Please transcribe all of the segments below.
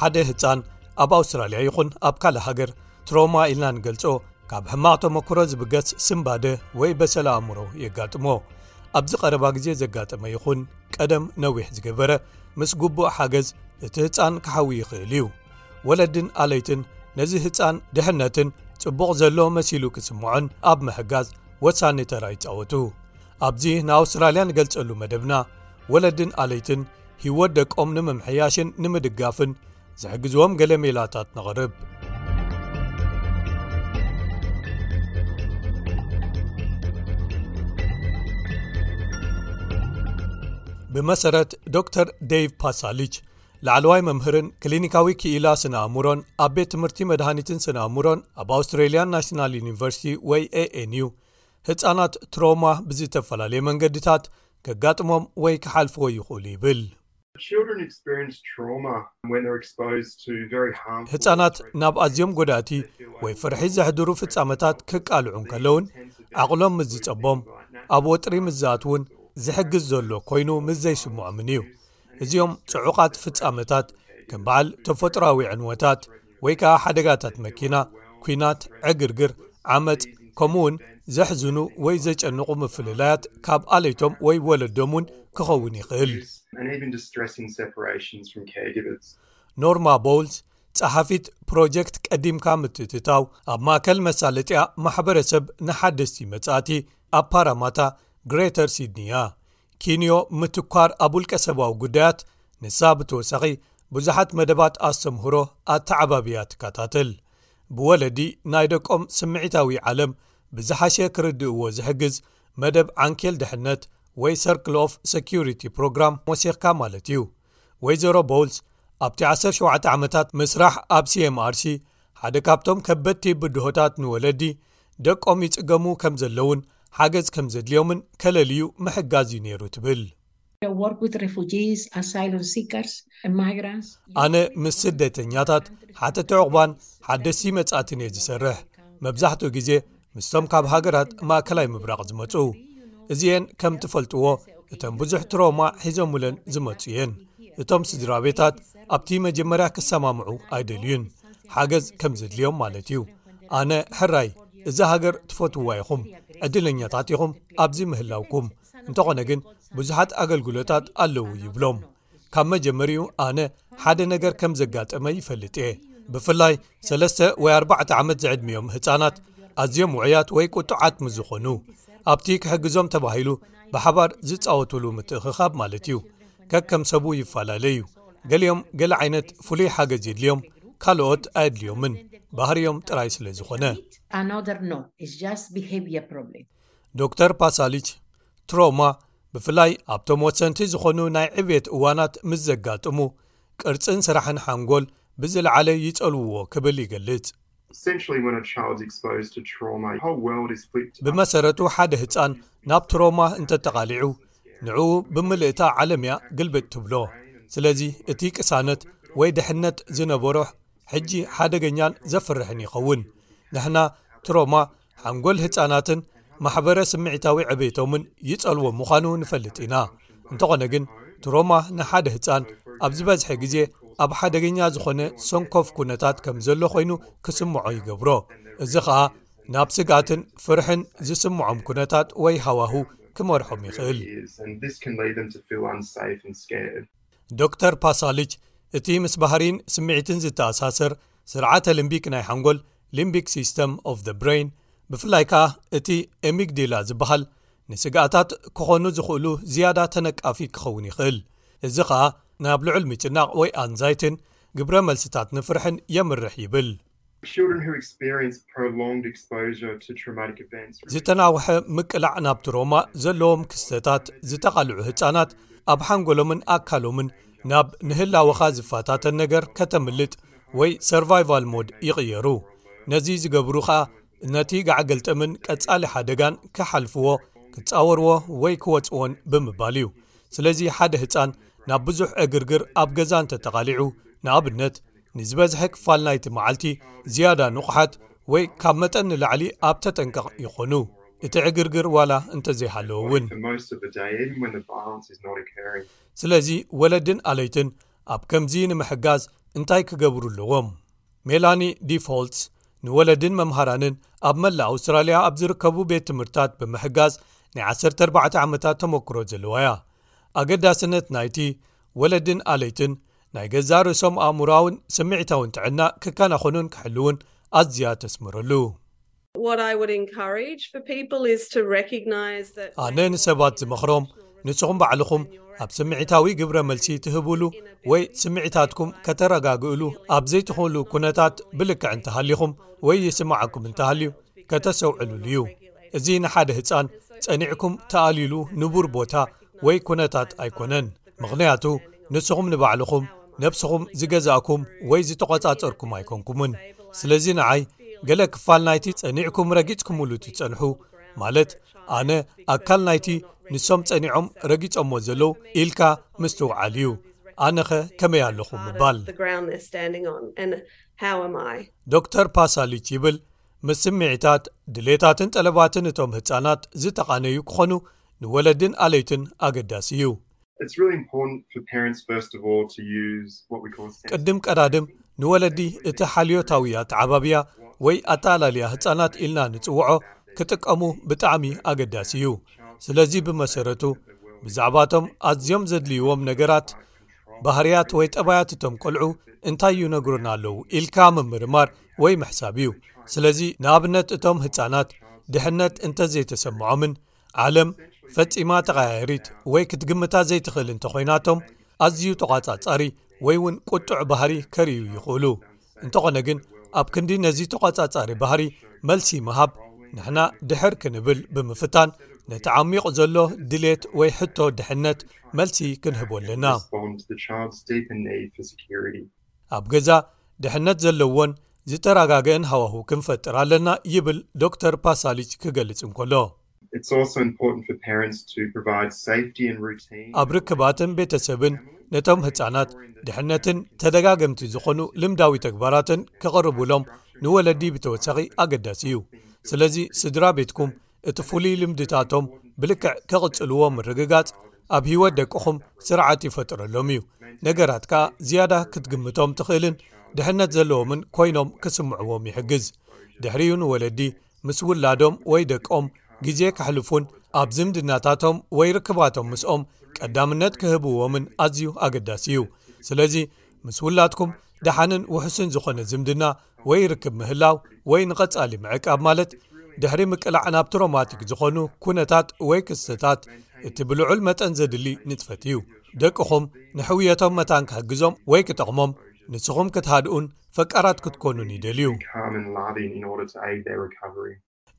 ሓደ ህፃን ኣብ ኣውስትራልያ ይኹን ኣብ ካልእ ሃገር ትሮማ ኢልና ንገልጾ ካብ ሕማቕ ተመክሮ ዝብገስ ስምባደ ወይ በሰላ ኣእምሮ የጋጥሞ ኣብዚ ቐረባ ግዜ ዘጋጠመ ይኹን ቀደም ነዊሕ ዝገበረ ምስ ግቡእ ሓገዝ እቲ ህፃን ክሓዊ ይኽእል እዩ ወለድን ኣለይትን ነዚ ህፃን ድሕነትን ጽቡቕ ዘሎ መሲሉ ክስምዖን ኣብ ምሕጋዝ ወሳኒ ተራ ይጻወቱ ኣብዚ ንኣውስትራልያ ንገልጸሉ መደብና ወለድን ኣለይትን ህይወት ደቆም ንምምሕያሽን ንምድጋፍን ዝሕግዝዎም ገለ ሜላታት ነቕርብ ብመሰረት ዶር ደቭ ፓሳሊች ላዕለዋይ መምህርን ክሊኒካዊ ክኢላ ስነኣእምሮን ኣብ ቤት ትምህርቲ መድሃኒትን ስነኣእምሮን ኣብ ኣውስትራልያን ናሽናል ዩኒቨርሲቲ ወይ ኤኤን ዩ ህፃናት ትሮማ ብዝተፈላለየ መንገድታት ከጋጥሞም ወይ ክሓልፍዎ ይኽእሉ ይብል ህጻናት ናብ ኣዝዮም ጎዳእቲ ወይ ፍርሒ ዘሕድሩ ፍጻመታት ክቃልዑ እንከለውን ዓቕሎም ምስ ዝጸቦም ኣብ ወጥሪ ምስ ዝኣትውን ዝሕግዝ ዘሎ ኮይኑ ምስ ዘይስምዖምን እዩ እዚኦም ጽዑቓት ፍጻመታት ከም በዓል ተፈጥሮኣዊ ዕንወታት ወይ ከኣ ሓደጋታት መኪና ኲናት ዕግርግር ዓመጽ ከምኡ ውን ዘሕዝኑ ወይ ዘጨንቑ ምፍልላያት ካብ ኣለይቶም ወይ ወለዶም ውን ክኸውን ይኽእል ኖርማ ቦውልስ ጸሓፊት ፕሮጀክት ቀዲምካ ምትትታው ኣብ ማእከል መሳለጥያ ማሕበረሰብ ንሓደስቲ መጻእቲ ኣብ ፓራማታ ግሬተር ሲድኒያ ኪንዮ ምትኳር ኣብ ውልቀ ሰባዊ ጉዳያት ንሳ ብተወሳኺ ብዙሓት መደባት ኣስተምህሮ ኣተዓባብያ ትካታተል ብወለዲ ናይ ደቆም ስምዒታዊ ዓለም ብዝሓሸ ክርድእዎ ዝሕግዝ መደብ ዓንኬል ድሕነት ወይ ሰርክል ኦፍ ሰሪቲ ፕሮግራም ወሲኽካ ማለት እዩ ወይዘሮ ቦውልስ ኣብቲ 17 ዓመታት ምስራሕ ኣብ ሲኤምኣርሲ ሓደ ካብቶም ከበድቲ ብድሆታት ንወለዲ ደቆም ይጽገሙ ከም ዘለዉን ሓገዝ ከም ዘድልዮምን ከለልዩ ምሕጋዝ እዩ ነይሩ ትብል። ኣነ ምስ ስደተኛታት፣ ሓተቲ ዑቕባን ሓደስቲ መጻእትን እየ ዝሰርሕ፣ መብዛሕትኡ ግዜ ምስቶም ካብ ሃገራት ማእከላይ ምብራቕ ዝመጹ። እዚኤን ከም ትፈልጥዎ እተን ብዙሕ ትሮማ ሒዞሙለን ዝመጹ እየን። እቶም ስድራቤታት ኣብቲ መጀመርያ ክሰማምዑ ኣይደልዩን፣ ሓገዝ ከም ዘድልዮም ማለት እዩ። ኣነ ሕራይ እዛ ሃገር ትፈትውዋ ኢኹም ዕድለኛታት ኢኹም ኣብዚ ምህላውኩም እንተኾነ ግን ብዙሓት ኣገልግሎታት ኣለዉ ይብሎም ካብ መጀመሪኡ ኣነ ሓደ ነገር ከም ዘጋጠመ ይፈልጥ እየ ብፍላይ ሰለስተ ወይ ኣርባዕተ ዓመት ዝዕድሚዮም ህፃናት ኣዝዮም ውዑያት ወይ ቁጡዓት ምስ ዝኾኑ ኣብቲ ክሕግዞም ተባሂሉ ብሓባር ዝፃወትሉ ምትእኽኻብ ማለት እዩ ከከም ሰቡ ይፈላለዩ ገሊኦም ገለ ዓይነት ፍሉይ ሓገዝ የድልዮም ካልኦት ኣየድልዮምን ባህርዮም ጥራይ ስለ ዝዀነ ዶር ፓሳሊች ትሮማ ብፍላይ ኣብቶም ወሰንቲ ዝዀኑ ናይ ዕብት እዋናት ምስ ዘጋጥሙ ቅርጽን ስራሕን ሓንጎል ብዝለዓለ ይጸልውዎ ክብል ይገልጽ ብመሰረቱ ሓደ ህፃን ናብ ትሮማ እንተተቓሊዑ ንዕኡ ብምልእታ ዓለም እያ ግልብጥ ትብሎ ስለዚ እቲ ቅሳነት ወይ ድሕነት ዝነበሮ ሕጂ ሓደገኛን ዘፍርሕን ይኸውን ንሕና ትሮማ ሓንጎል ህፃናትን ማሕበረ ስምዒታዊ ዕቤቶምን ይፀልዎ ምዃኑ ንፈልጥ ኢና እንተኾነ ግን ትሮማ ንሓደ ህፃን ኣብ ዝበዝሐ ግዜ ኣብ ሓደገኛ ዝኾነ ሰንኮፍ ኩነታት ከም ዘሎ ኮይኑ ክስምዖ ይገብሮ እዚ ከዓ ናብ ስግኣትን ፍርሕን ዝስምዖም ኩነታት ወይ ሃዋሁ ክመርሖም ይኽእል። ዶክተር ፓሳልች እቲ ምስ ባህርይን ስምዒትን ዝተኣሳሰር ስርዓተ ልምቢክ ናይ ሓንጎል ሊምቢክ ሲስተም ኦቭ ዘ ብረይን ብፍላይ ከኣ እቲ ኤሚግዲላ ዝበሃል ንስግኣታት ክኾኑ ዝኽእሉ ዝያዳ ተነቃፊ ክኸውን ይኽእል እዚ ኸኣ ናብ ልዑል ምጭናቕ ወይ ኣንዛይትን ግብረ መልስታት ንፍርሕን የምርሕ ይብል። ዝተናውሐ ምቅላዕ ናብ ትሮማ ዘለዎም ክስተታት ዝተቓልዑ ህፃናት ኣብ ሓንጎሎምን ኣካሎምን ናብ ንህላወኻ ዝፋታተን ነገር ከተምልጥ ወይ ሰርቫይቫል ሞድ ይቕየሩ ነዚ ዝገብሩ ኸኣ ነቲ ጋዕገልጠምን ቀጻሊ ሓደጋን ክሓልፍዎ ክጻወርዎ ወይ ክወጽዎን ብምባል እዩ ስለዚ ሓደ ህፃን ናብ ብዙሕ ዕግርግር ኣብ ገዛ እንተተቓሊዑ ንኣብነት ንዝበዝሐ ክፋል ናይቲ መዓልቲ ዝያዳ ንቑሓት ወይ ካብ መጠን ንላዕሊ ኣብ ተጠንቀቕ ይዀኑ፣ እቲ ዕግርግር ዋላ እንተ ዘይሃለወ እውን። ስለዚ ወለድን ኣለይትን ኣብ ከምዚ ንምሕጋዝ እንታይ ክገብሩ ኣለዎም? ሜላኒ ዲፎልትስ ንወለድን መምሃራንን ኣብ መላእ ኣውስትራልያ ኣብ ዝርከቡ ቤት ትምህርትታት ብምሕጋዝ ናይ 14 ዓመታት ተመክሮ ዘለዋ እያ። ኣገዳስነት ናይቲ ወለድን ኣለይትን ናይ ገዛእ ርእሶም ኣእምሮኣውን ስምዒታውን ጥዕና ክከናኸኑን ክሕልዉን ኣዝያ ተስምረሉ። ኣነ ንሰባት ዝመኽሮም ንስኹም ባዕልኹም ኣብ ስምዒታዊ ግብረ መልሲ ትህብሉ ወይ ስምዒታትኩም ከተረጋግእሉ ኣብ ዘይትኽእሉ ኩነታት ብልክዕ እንተሃሊኹም ወይ ይስምዓኩም እንተሃልዩ ከተሰውዕልሉ እዩ። እዚ ንሓደ ህጻን ጸኒዕኩም ተኣልይሉ ንቡር ቦታ ወይ ኩነታት ኣይኮነን ምኽንያቱ ንስኹም ንባዕልኹም ነብስኹም ዝገዛእኩም ወይ ዝተቖጻጸርኩም ኣይኮንኩምን ስለዚ ንዓይ ገለ ክፋል ናይቲ ጸኒዕኩም ረጊጽኩምሉ ትጸንሑ ማለት ኣነ ኣካል ናይቲ ንሶም ጸኒዖም ረጊጾሞ ዘለዉ ኢልካ ምስትውዓል እዩ ኣነኸ ከመይ ኣለኹ ምባል ዶር ፓሳሊች ይብል ምስ ስምዒታት ድሌታትን ጠለባትን እቶም ህፃናት ዝተቓነዩ ክኾኑ ንወለድን ኣለይትን ኣገዳሲ እዩ። ቅድም ቀዳድም ንወለዲ እቲ ሓልዮታዊ ኣተዓባብያ ወይ ኣተኣላልያ ህጻናት ኢልና ንጽውዖ ክጥቀሙ ብጣዕሚ ኣገዳሲ እዩ። ስለዚ ብመሰረቱ ብዛዕባቶም ኣዝዮም ዘድልይዎም ነገራት ባህርያት ወይ ጠባያት እቶም ቆልዑ እንታይ ይነግሩና ኣለዉ ኢልካ ምምርማር ወይ ምሕሳብ እዩ። ስለዚ ንኣብነት እቶም ህጻናት ድሕነት እንተዘይተሰምዖምን፣ ዓለም ፈጺማ ተቐያየሪት ወይ ክትግምታ ዘይትኽእል እንተ ዀይናቶም ኣዝዩ ተቋጻጻሪ ወይ እውን ቍጡዕ ባህሪ ከርእዩ ይኽእሉ እንተዀነ ግን ኣብ ክንዲ ነዚ ተቋጻጻሪ ባህሪ መልሲ ምሃብ ንሕና ድሕር ክንብል ብምፍታን ነቲ ዓሚቝ ዘሎ ድሌት ወይ ሕቶ ድሕነት መልሲ ክንህቦ ኣለና። ኣብ ገዛ ድሕነት ዘለዎን ዝተራጋገእን ሃዋሁ ክንፈጥር ኣለና ይብል ዶክተር ፓሳሊች ክገልጽ እንከሎ። ኣብ ርክባትን ቤተሰብን ነቶም ህጻናት ድሕነትን ተደጋገምቲ ዝኾኑ ልምዳዊ ተግባራትን ክቕርቡሎም ንወለዲ ብተወሳኺ ኣገዳሲ እዩ። ስለዚ ስድራ ቤትኩም እቲ ፍሉይ ልምድታቶም ብልክዕ ከቕጽልዎ ምርግጋጽ ኣብ ህይወት ደቅኹም ስርዓት ይፈጥረሎም እዩ ነገራት ከኣ ዝያዳ ክትግምቶም ትኽእልን ድሕነት ዘለዎምን ኮይኖም ክስምዕዎም ይሕግዝ ድሕሪኡ ንወለዲ ምስ ውላዶም ወይ ደቆም ግዜ ከሕልፉን ኣብ ዝምድናታቶም ወይ ርክባቶም ምስኦም ቀዳምነት ክህብዎምን ኣዝዩ ኣገዳሲ እዩ ስለዚ ምስ ውላድኩም ደሓንን ውሕስን ዝኾነ ዝምድና ወይ ርክብ ምህላው ወይ ንቐጻሊ ምዕቃብ ማለት ድሕሪ ምቅላዕ ናብ ትሮማቲክ ዝኾኑ ኩነታት ወይ ክስተታት እቲ ብልዑል መጠን ዘድሊ ንጥፈት እዩ ደቅኹም ንሕውየቶም መታን ክሕግዞም ወይ ክጠቕሞም ንስኹም ክትሃድኡን ፈቃራት ክትኮኑን ይደልዩ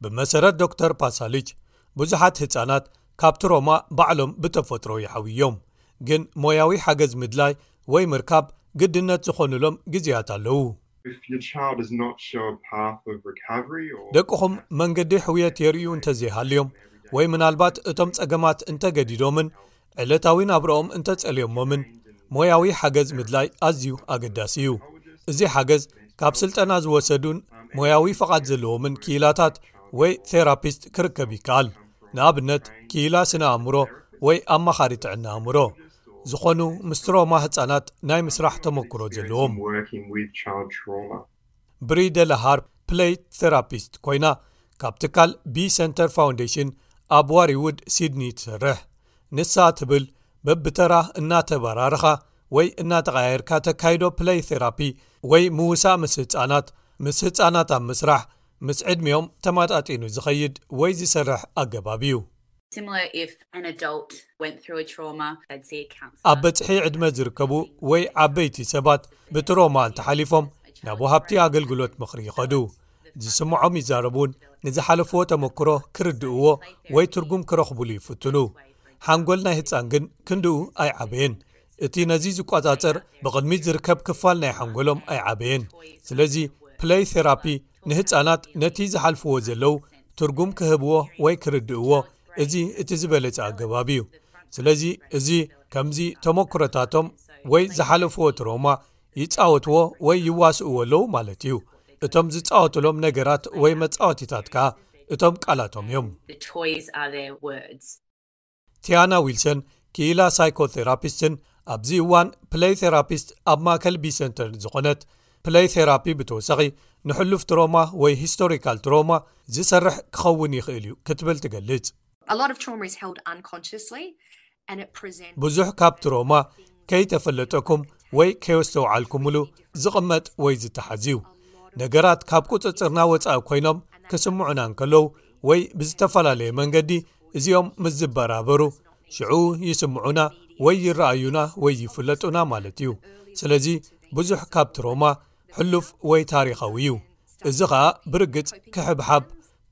ብመሰረት ዶክተር ፓሳሊች ብዙሓት ህጻናት ካብ ትሮማ ባዕሎም ብተፈጥሮ ይሓውዮም ግን ሞያዊ ሓገዝ ምድላይ ወይ ምርካብ ግድነት ዝኾኑሎም ግዜያት ኣለዉ። ደቅኹም መንገዲ ሕውየት የርእዩ እንተዘይሃልዮም ወይ ምናልባት እቶም ጸገማት እንተገዲዶምን ዕለታዊ ናብርኦም እንተጸልዮሞምን ሞያዊ ሓገዝ ምድላይ ኣዝዩ ኣገዳሲ እዩ እዚ ሓገዝ ካብ ስልጠና ዝወሰዱን ሞያዊ ፍቓድ ዘለዎምን ክኢላታት ወይ ቴራፒስት ክርከብ ይከኣል ንኣብነት ክኢላ ስነ ኣእምሮ ወይ ኣማኻሪ ትዕና ኣእምሮ ዝኾኑ ምስትሮማ ህፃናት ናይ ምስራሕ ተመክሮ ዘለዎም። ብሪደለ ሃርፕ ፕለይ ቴራፒስት ኮይና ካብ ትካል ቢ ሰንተር ፋውንዴሽን ኣብ ዋሪውድ ሲድኒ ትሰርሕ ንሳ ትብል በብተራ እናተበራርኻ ወይ እናተቀያየርካ ተካይዶ ፕለይ ቴራፒ ወይ ምውሳእ ምስ ህፃናት ምስ ህፃናት ኣብ ምስራሕ ምስ ዕድሚኦም ተማጣጢኑ ዝኸይድ ወይ ዝሰርሕ ኣገባብ እዩ ኣብ በጽሒ ዕድመ ዝርከቡ ወይ ዓበይቲ ሰባት ብትሮማ እንተሓሊፎም ናብ ወሃብቲ ኣገልግሎት ምኽሪ ይኸዱ ዝስምዖም ይዛረቡን ንዝሓለፍዎ ተመክሮ ክርድእዎ ወይ ትርጉም ክረኽቡሉ ይፍትኑ ሓንጎል ናይ ህፃን ግን ክንድኡ ኣይዓበየን እቲ ነዚ ዝቋጻጸር ብቕድሚት ዝርከብ ክፋል ናይ ሓንጎሎም ኣይዓበየን ስለዚ ፕለይ ቴራፒ ንህፃናት ነቲ ዝሓልፍዎ ዘለው ትርጉም ክህብዎ ወይ ክርድእዎ እዚ እቲ ዝበለጸ ኣገባብ እዩ ስለዚ እዚ ከምዚ ተመክሮታቶም ወይ ዝሓለፍዎ ትሮማ ይጻወትዎ ወይ ይዋስእዎ ኣለው ማለት እዩ እቶም ዝጻወትሎም ነገራት ወይ መጻወቲታት ከኣ እቶም ቃላቶም እዮም ቲያና ዊልሰን ክኢላ ሳይኮቴራፒስትን ኣብዚ እዋን ፕለይ ቴራፒስት ኣብ ማእከል ቢሰንተርን ዝኾነት ፕለይ ቴራፒ ብተወሳኺ ንሕሉፍ ትሮማ ወይ ሂስቶሪካል ትሮማ ዝሰርሕ ክኸውን ይኽእል እዩ ክትብል ትገልጽ ብዙሕ ካብ ትሮማ ከይተፈለጠኩም ወይ ከየስተውዓልኩምሉ ዝቕመጥ ወይ ዝተሓዝ እዩ ነገራት ካብ ቁፅፅርና ወፃኢ ኮይኖም ክስምዑና እንከለዉ ወይ ብዝተፈላለየ መንገዲ እዚኦም ምስ ዝበራበሩ ሽዑ ይስምዑና ወይ ይረኣዩና ወይ ይፍለጡና ማለት እዩ ስለዚ ብዙሕ ካብ ትሮማ ሕሉፍ ወይ ታሪኻዊ እዩ እዚ ኸኣ ብርግጽ ክሕብሓብ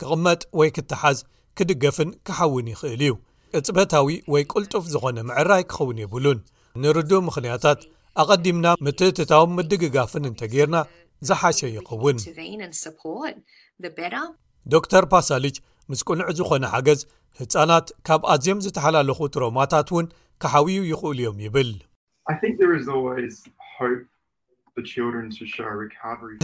ክቕመጥ ወይ ክተሓዝ ክድገፍን ክሓውን ይኽእል እዩ ቅጽበታዊ ወይ ቅልጡፍ ዝኾነ ምዕራይ ክኸውን የብሉን ንርዱእ ምኽንያታት ኣቐዲምና ምትእትታው ምድግጋፍን እንተጌርና ዝሓሸ ይኸውን ዶክተር ፓሳሊች ምስ ቅኑዕ ዝኾነ ሓገዝ ህጻናት ካብ ኣዝዮም ዝተሓላለኹ ትሮማታት እውን ክሓውዩ ይኽእሉ እዮም ይብል።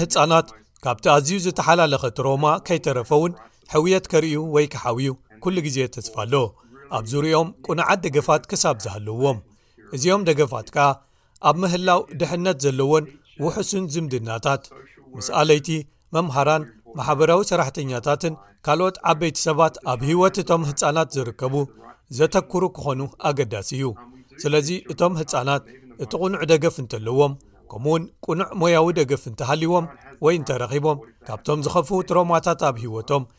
ህጻናት ካብቲ ኣዝዩ ዝተሓላለኸ ትሮማ ከይተረፈ እውን ሕውየት ከርእዩ ወይ ክሓውዩ ኩሉ ግዜ ተስፋ ኣሎ ኣብ ዙርያኦም ቅኑዓት ደገፋት ክሳብ ዝሃለውዎም እዚኦም ደገፋት ከኣ ኣብ ምህላው ድሕነት ዘለዎን ውሑስን ዝምድናታት ምስ ኣለይቲ መምሃራን ማሕበራዊ ሰራሕተኛታትን ካልኦት ዓበይቲ ሰባት ኣብ ህይወት እቶም ህፃናት ዝርከቡ ዘተክሩ ክኾኑ ኣገዳሲ እዩ ስለዚ እቶም ህፃናት እቲ ቕኑዕ ደገፍ እንተለዎም ከምኡ ውን ቅኑዕ ሞያዊ ደገፍ እንተሃልዎም ወይ እንተረኺቦም ካብቶም ዝኸፍው ትሮማታት ኣብ ሂወቶም